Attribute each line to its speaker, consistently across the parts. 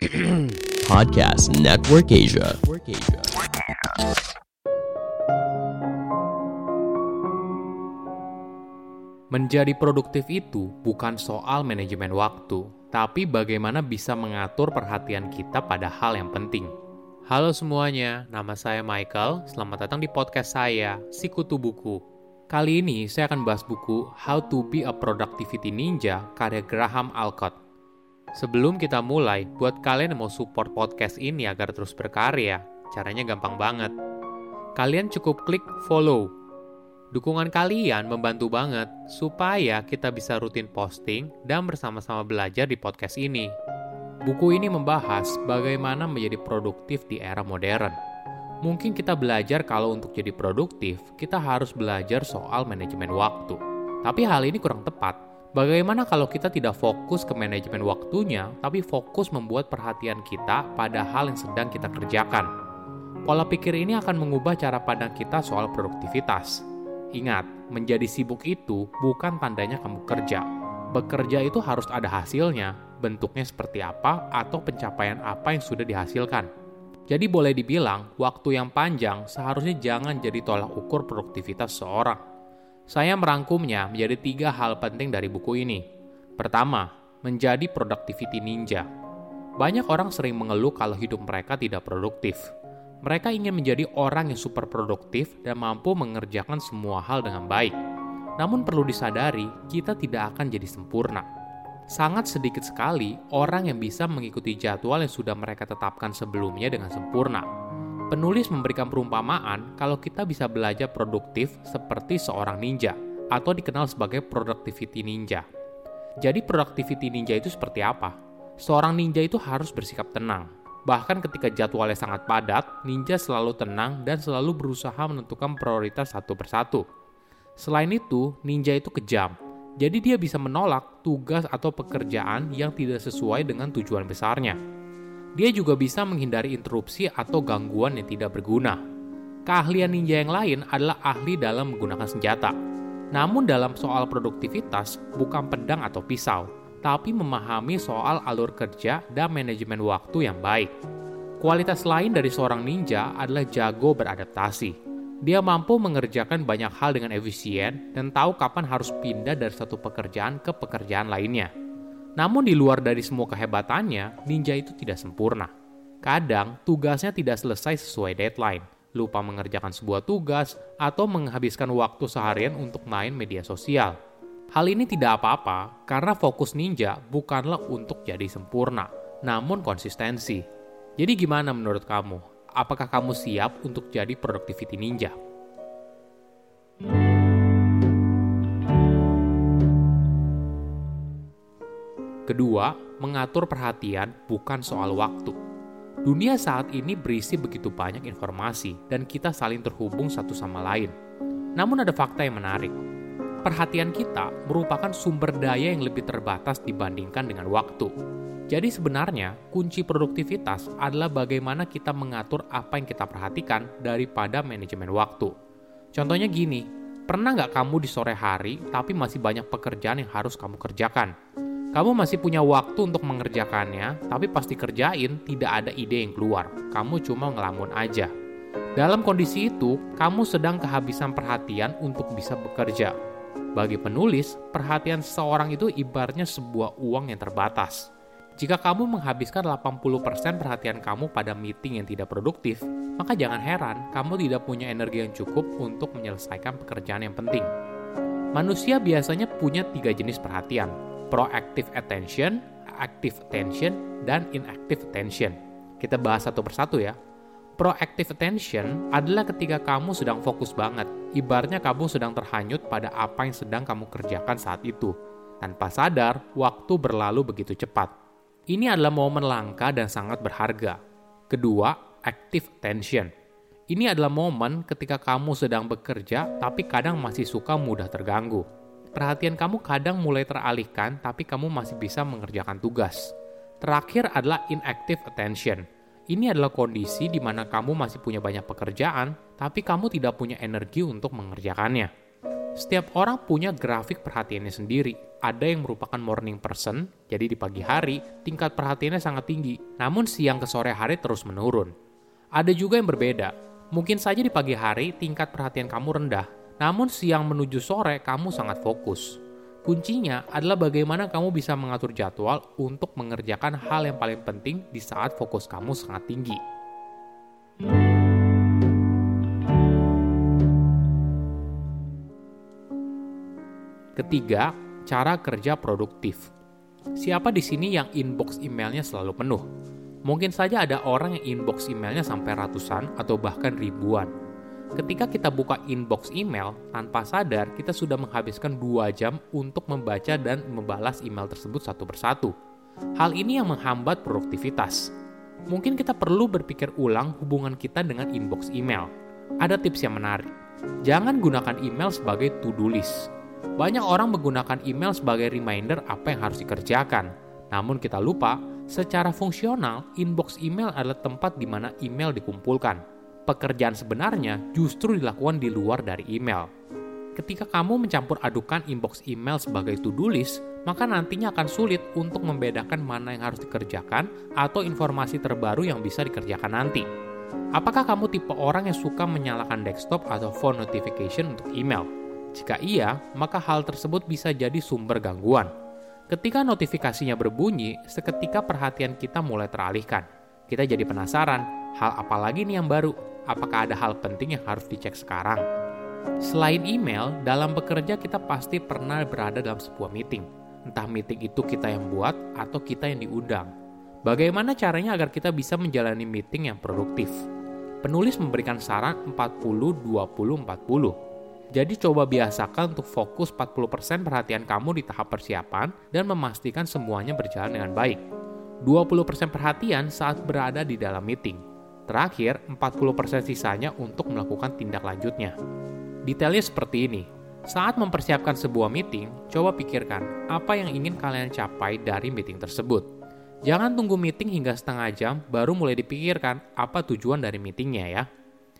Speaker 1: Podcast Network Asia.
Speaker 2: Menjadi produktif itu bukan soal manajemen waktu, tapi bagaimana bisa mengatur perhatian kita pada hal yang penting. Halo semuanya, nama saya Michael. Selamat datang di podcast saya, Sikutu Buku. Kali ini saya akan bahas buku How to Be a Productivity Ninja karya Graham Alcott. Sebelum kita mulai, buat kalian yang mau support podcast ini agar terus berkarya, caranya gampang banget. Kalian cukup klik follow Dukungan kalian membantu banget supaya kita bisa rutin posting dan bersama-sama belajar di podcast ini. Buku ini membahas bagaimana menjadi produktif di era modern. Mungkin kita belajar kalau untuk jadi produktif, kita harus belajar soal manajemen waktu. Tapi hal ini kurang tepat. Bagaimana kalau kita tidak fokus ke manajemen waktunya, tapi fokus membuat perhatian kita pada hal yang sedang kita kerjakan? Pola pikir ini akan mengubah cara pandang kita soal produktivitas Ingat, menjadi sibuk itu bukan tandanya kamu kerja. Bekerja itu harus ada hasilnya, bentuknya seperti apa, atau pencapaian apa yang sudah dihasilkan. Jadi boleh dibilang, waktu yang panjang seharusnya jangan jadi tolak ukur produktivitas seorang. Saya merangkumnya menjadi tiga hal penting dari buku ini. Pertama, menjadi productivity ninja. Banyak orang sering mengeluh kalau hidup mereka tidak produktif. Mereka ingin menjadi orang yang super produktif dan mampu mengerjakan semua hal dengan baik. Namun perlu disadari, kita tidak akan jadi sempurna. Sangat sedikit sekali orang yang bisa mengikuti jadwal yang sudah mereka tetapkan sebelumnya dengan sempurna. Penulis memberikan perumpamaan kalau kita bisa belajar produktif seperti seorang ninja atau dikenal sebagai productivity ninja. Jadi productivity ninja itu seperti apa? Seorang ninja itu harus bersikap tenang, Bahkan ketika jadwalnya sangat padat, ninja selalu tenang dan selalu berusaha menentukan prioritas satu persatu. Selain itu, ninja itu kejam. Jadi dia bisa menolak tugas atau pekerjaan yang tidak sesuai dengan tujuan besarnya. Dia juga bisa menghindari interupsi atau gangguan yang tidak berguna. Keahlian ninja yang lain adalah ahli dalam menggunakan senjata. Namun dalam soal produktivitas, bukan pedang atau pisau, tapi memahami soal alur kerja dan manajemen waktu yang baik. Kualitas lain dari seorang ninja adalah jago beradaptasi. Dia mampu mengerjakan banyak hal dengan efisien dan tahu kapan harus pindah dari satu pekerjaan ke pekerjaan lainnya. Namun di luar dari semua kehebatannya, ninja itu tidak sempurna. Kadang tugasnya tidak selesai sesuai deadline, lupa mengerjakan sebuah tugas, atau menghabiskan waktu seharian untuk main media sosial. Hal ini tidak apa-apa karena fokus ninja bukanlah untuk jadi sempurna, namun konsistensi. Jadi gimana menurut kamu? Apakah kamu siap untuk jadi productivity ninja? Kedua, mengatur perhatian bukan soal waktu. Dunia saat ini berisi begitu banyak informasi dan kita saling terhubung satu sama lain. Namun ada fakta yang menarik perhatian kita merupakan sumber daya yang lebih terbatas dibandingkan dengan waktu. Jadi sebenarnya kunci produktivitas adalah bagaimana kita mengatur apa yang kita perhatikan daripada manajemen waktu. Contohnya gini, pernah nggak kamu di sore hari tapi masih banyak pekerjaan yang harus kamu kerjakan? Kamu masih punya waktu untuk mengerjakannya, tapi pasti kerjain tidak ada ide yang keluar. Kamu cuma ngelamun aja. Dalam kondisi itu, kamu sedang kehabisan perhatian untuk bisa bekerja bagi penulis, perhatian seseorang itu ibaratnya sebuah uang yang terbatas. Jika kamu menghabiskan 80% perhatian kamu pada meeting yang tidak produktif, maka jangan heran kamu tidak punya energi yang cukup untuk menyelesaikan pekerjaan yang penting. Manusia biasanya punya tiga jenis perhatian, proactive attention, active attention, dan inactive attention. Kita bahas satu persatu ya. Proactive attention adalah ketika kamu sedang fokus banget. Ibaratnya kamu sedang terhanyut pada apa yang sedang kamu kerjakan saat itu. Tanpa sadar, waktu berlalu begitu cepat. Ini adalah momen langka dan sangat berharga. Kedua, active attention. Ini adalah momen ketika kamu sedang bekerja tapi kadang masih suka mudah terganggu. Perhatian kamu kadang mulai teralihkan tapi kamu masih bisa mengerjakan tugas. Terakhir adalah inactive attention ini adalah kondisi di mana kamu masih punya banyak pekerjaan, tapi kamu tidak punya energi untuk mengerjakannya. Setiap orang punya grafik perhatiannya sendiri. Ada yang merupakan morning person, jadi di pagi hari tingkat perhatiannya sangat tinggi, namun siang ke sore hari terus menurun. Ada juga yang berbeda. Mungkin saja di pagi hari tingkat perhatian kamu rendah, namun siang menuju sore kamu sangat fokus. Kuncinya adalah bagaimana kamu bisa mengatur jadwal untuk mengerjakan hal yang paling penting di saat fokus kamu sangat tinggi. Ketiga, cara kerja produktif. Siapa di sini yang inbox emailnya selalu penuh? Mungkin saja ada orang yang inbox emailnya sampai ratusan atau bahkan ribuan. Ketika kita buka inbox email, tanpa sadar kita sudah menghabiskan dua jam untuk membaca dan membalas email tersebut satu persatu. Hal ini yang menghambat produktivitas. Mungkin kita perlu berpikir ulang hubungan kita dengan inbox email. Ada tips yang menarik. Jangan gunakan email sebagai to-do list banyak orang menggunakan email sebagai reminder apa yang harus dikerjakan. Namun kita lupa, secara fungsional, inbox email adalah tempat di mana email dikumpulkan. Pekerjaan sebenarnya justru dilakukan di luar dari email. Ketika kamu mencampur adukan inbox email sebagai to-do list, maka nantinya akan sulit untuk membedakan mana yang harus dikerjakan atau informasi terbaru yang bisa dikerjakan nanti. Apakah kamu tipe orang yang suka menyalakan desktop atau phone notification untuk email? Jika iya, maka hal tersebut bisa jadi sumber gangguan. Ketika notifikasinya berbunyi, seketika perhatian kita mulai teralihkan. Kita jadi penasaran, hal apa lagi nih yang baru? Apakah ada hal penting yang harus dicek sekarang? Selain email, dalam bekerja kita pasti pernah berada dalam sebuah meeting. Entah meeting itu kita yang buat atau kita yang diundang. Bagaimana caranya agar kita bisa menjalani meeting yang produktif? Penulis memberikan saran 40 20 40 jadi coba biasakan untuk fokus 40% perhatian kamu di tahap persiapan dan memastikan semuanya berjalan dengan baik. 20% perhatian saat berada di dalam meeting. Terakhir, 40% sisanya untuk melakukan tindak lanjutnya. Detailnya seperti ini. Saat mempersiapkan sebuah meeting, coba pikirkan apa yang ingin kalian capai dari meeting tersebut. Jangan tunggu meeting hingga setengah jam baru mulai dipikirkan apa tujuan dari meetingnya ya.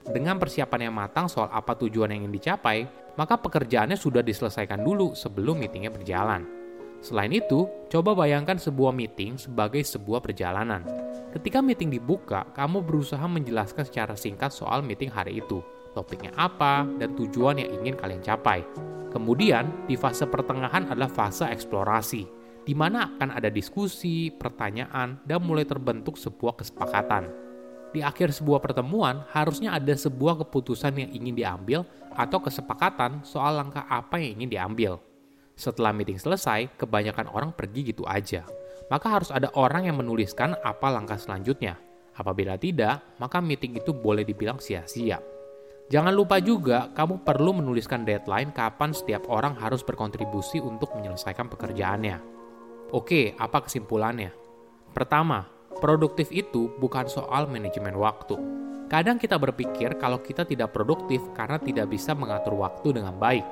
Speaker 2: Dengan persiapan yang matang soal apa tujuan yang ingin dicapai, maka pekerjaannya sudah diselesaikan dulu sebelum meetingnya berjalan. Selain itu, coba bayangkan sebuah meeting sebagai sebuah perjalanan. Ketika meeting dibuka, kamu berusaha menjelaskan secara singkat soal meeting hari itu, topiknya apa, dan tujuan yang ingin kalian capai. Kemudian, di fase pertengahan adalah fase eksplorasi, di mana akan ada diskusi, pertanyaan, dan mulai terbentuk sebuah kesepakatan di akhir sebuah pertemuan harusnya ada sebuah keputusan yang ingin diambil atau kesepakatan soal langkah apa yang ingin diambil. Setelah meeting selesai, kebanyakan orang pergi gitu aja. Maka harus ada orang yang menuliskan apa langkah selanjutnya. Apabila tidak, maka meeting itu boleh dibilang sia-sia. Jangan lupa juga, kamu perlu menuliskan deadline kapan setiap orang harus berkontribusi untuk menyelesaikan pekerjaannya. Oke, apa kesimpulannya? Pertama, Produktif itu bukan soal manajemen waktu. Kadang kita berpikir kalau kita tidak produktif karena tidak bisa mengatur waktu dengan baik.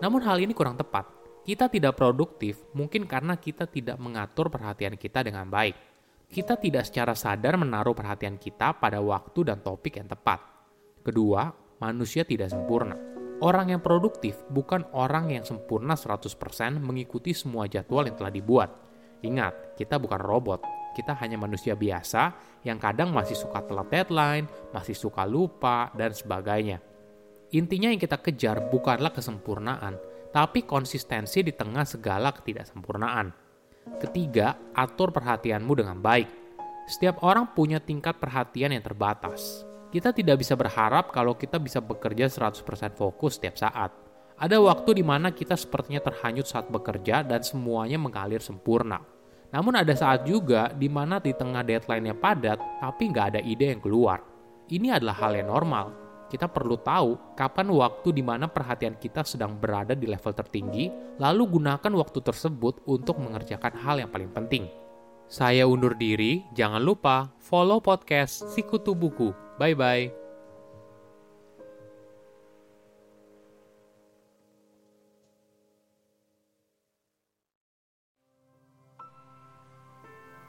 Speaker 2: Namun hal ini kurang tepat. Kita tidak produktif mungkin karena kita tidak mengatur perhatian kita dengan baik. Kita tidak secara sadar menaruh perhatian kita pada waktu dan topik yang tepat. Kedua, manusia tidak sempurna. Orang yang produktif bukan orang yang sempurna 100% mengikuti semua jadwal yang telah dibuat. Ingat, kita bukan robot, kita hanya manusia biasa yang kadang masih suka telat deadline, masih suka lupa, dan sebagainya. Intinya yang kita kejar bukanlah kesempurnaan, tapi konsistensi di tengah segala ketidaksempurnaan. Ketiga, atur perhatianmu dengan baik. Setiap orang punya tingkat perhatian yang terbatas. Kita tidak bisa berharap kalau kita bisa bekerja 100% fokus setiap saat. Ada waktu di mana kita sepertinya terhanyut saat bekerja dan semuanya mengalir sempurna. Namun ada saat juga di mana di tengah deadline-nya padat, tapi nggak ada ide yang keluar. Ini adalah hal yang normal. Kita perlu tahu kapan waktu di mana perhatian kita sedang berada di level tertinggi, lalu gunakan waktu tersebut untuk mengerjakan hal yang paling penting. Saya undur diri, jangan lupa follow podcast Sikutu Buku. Bye-bye.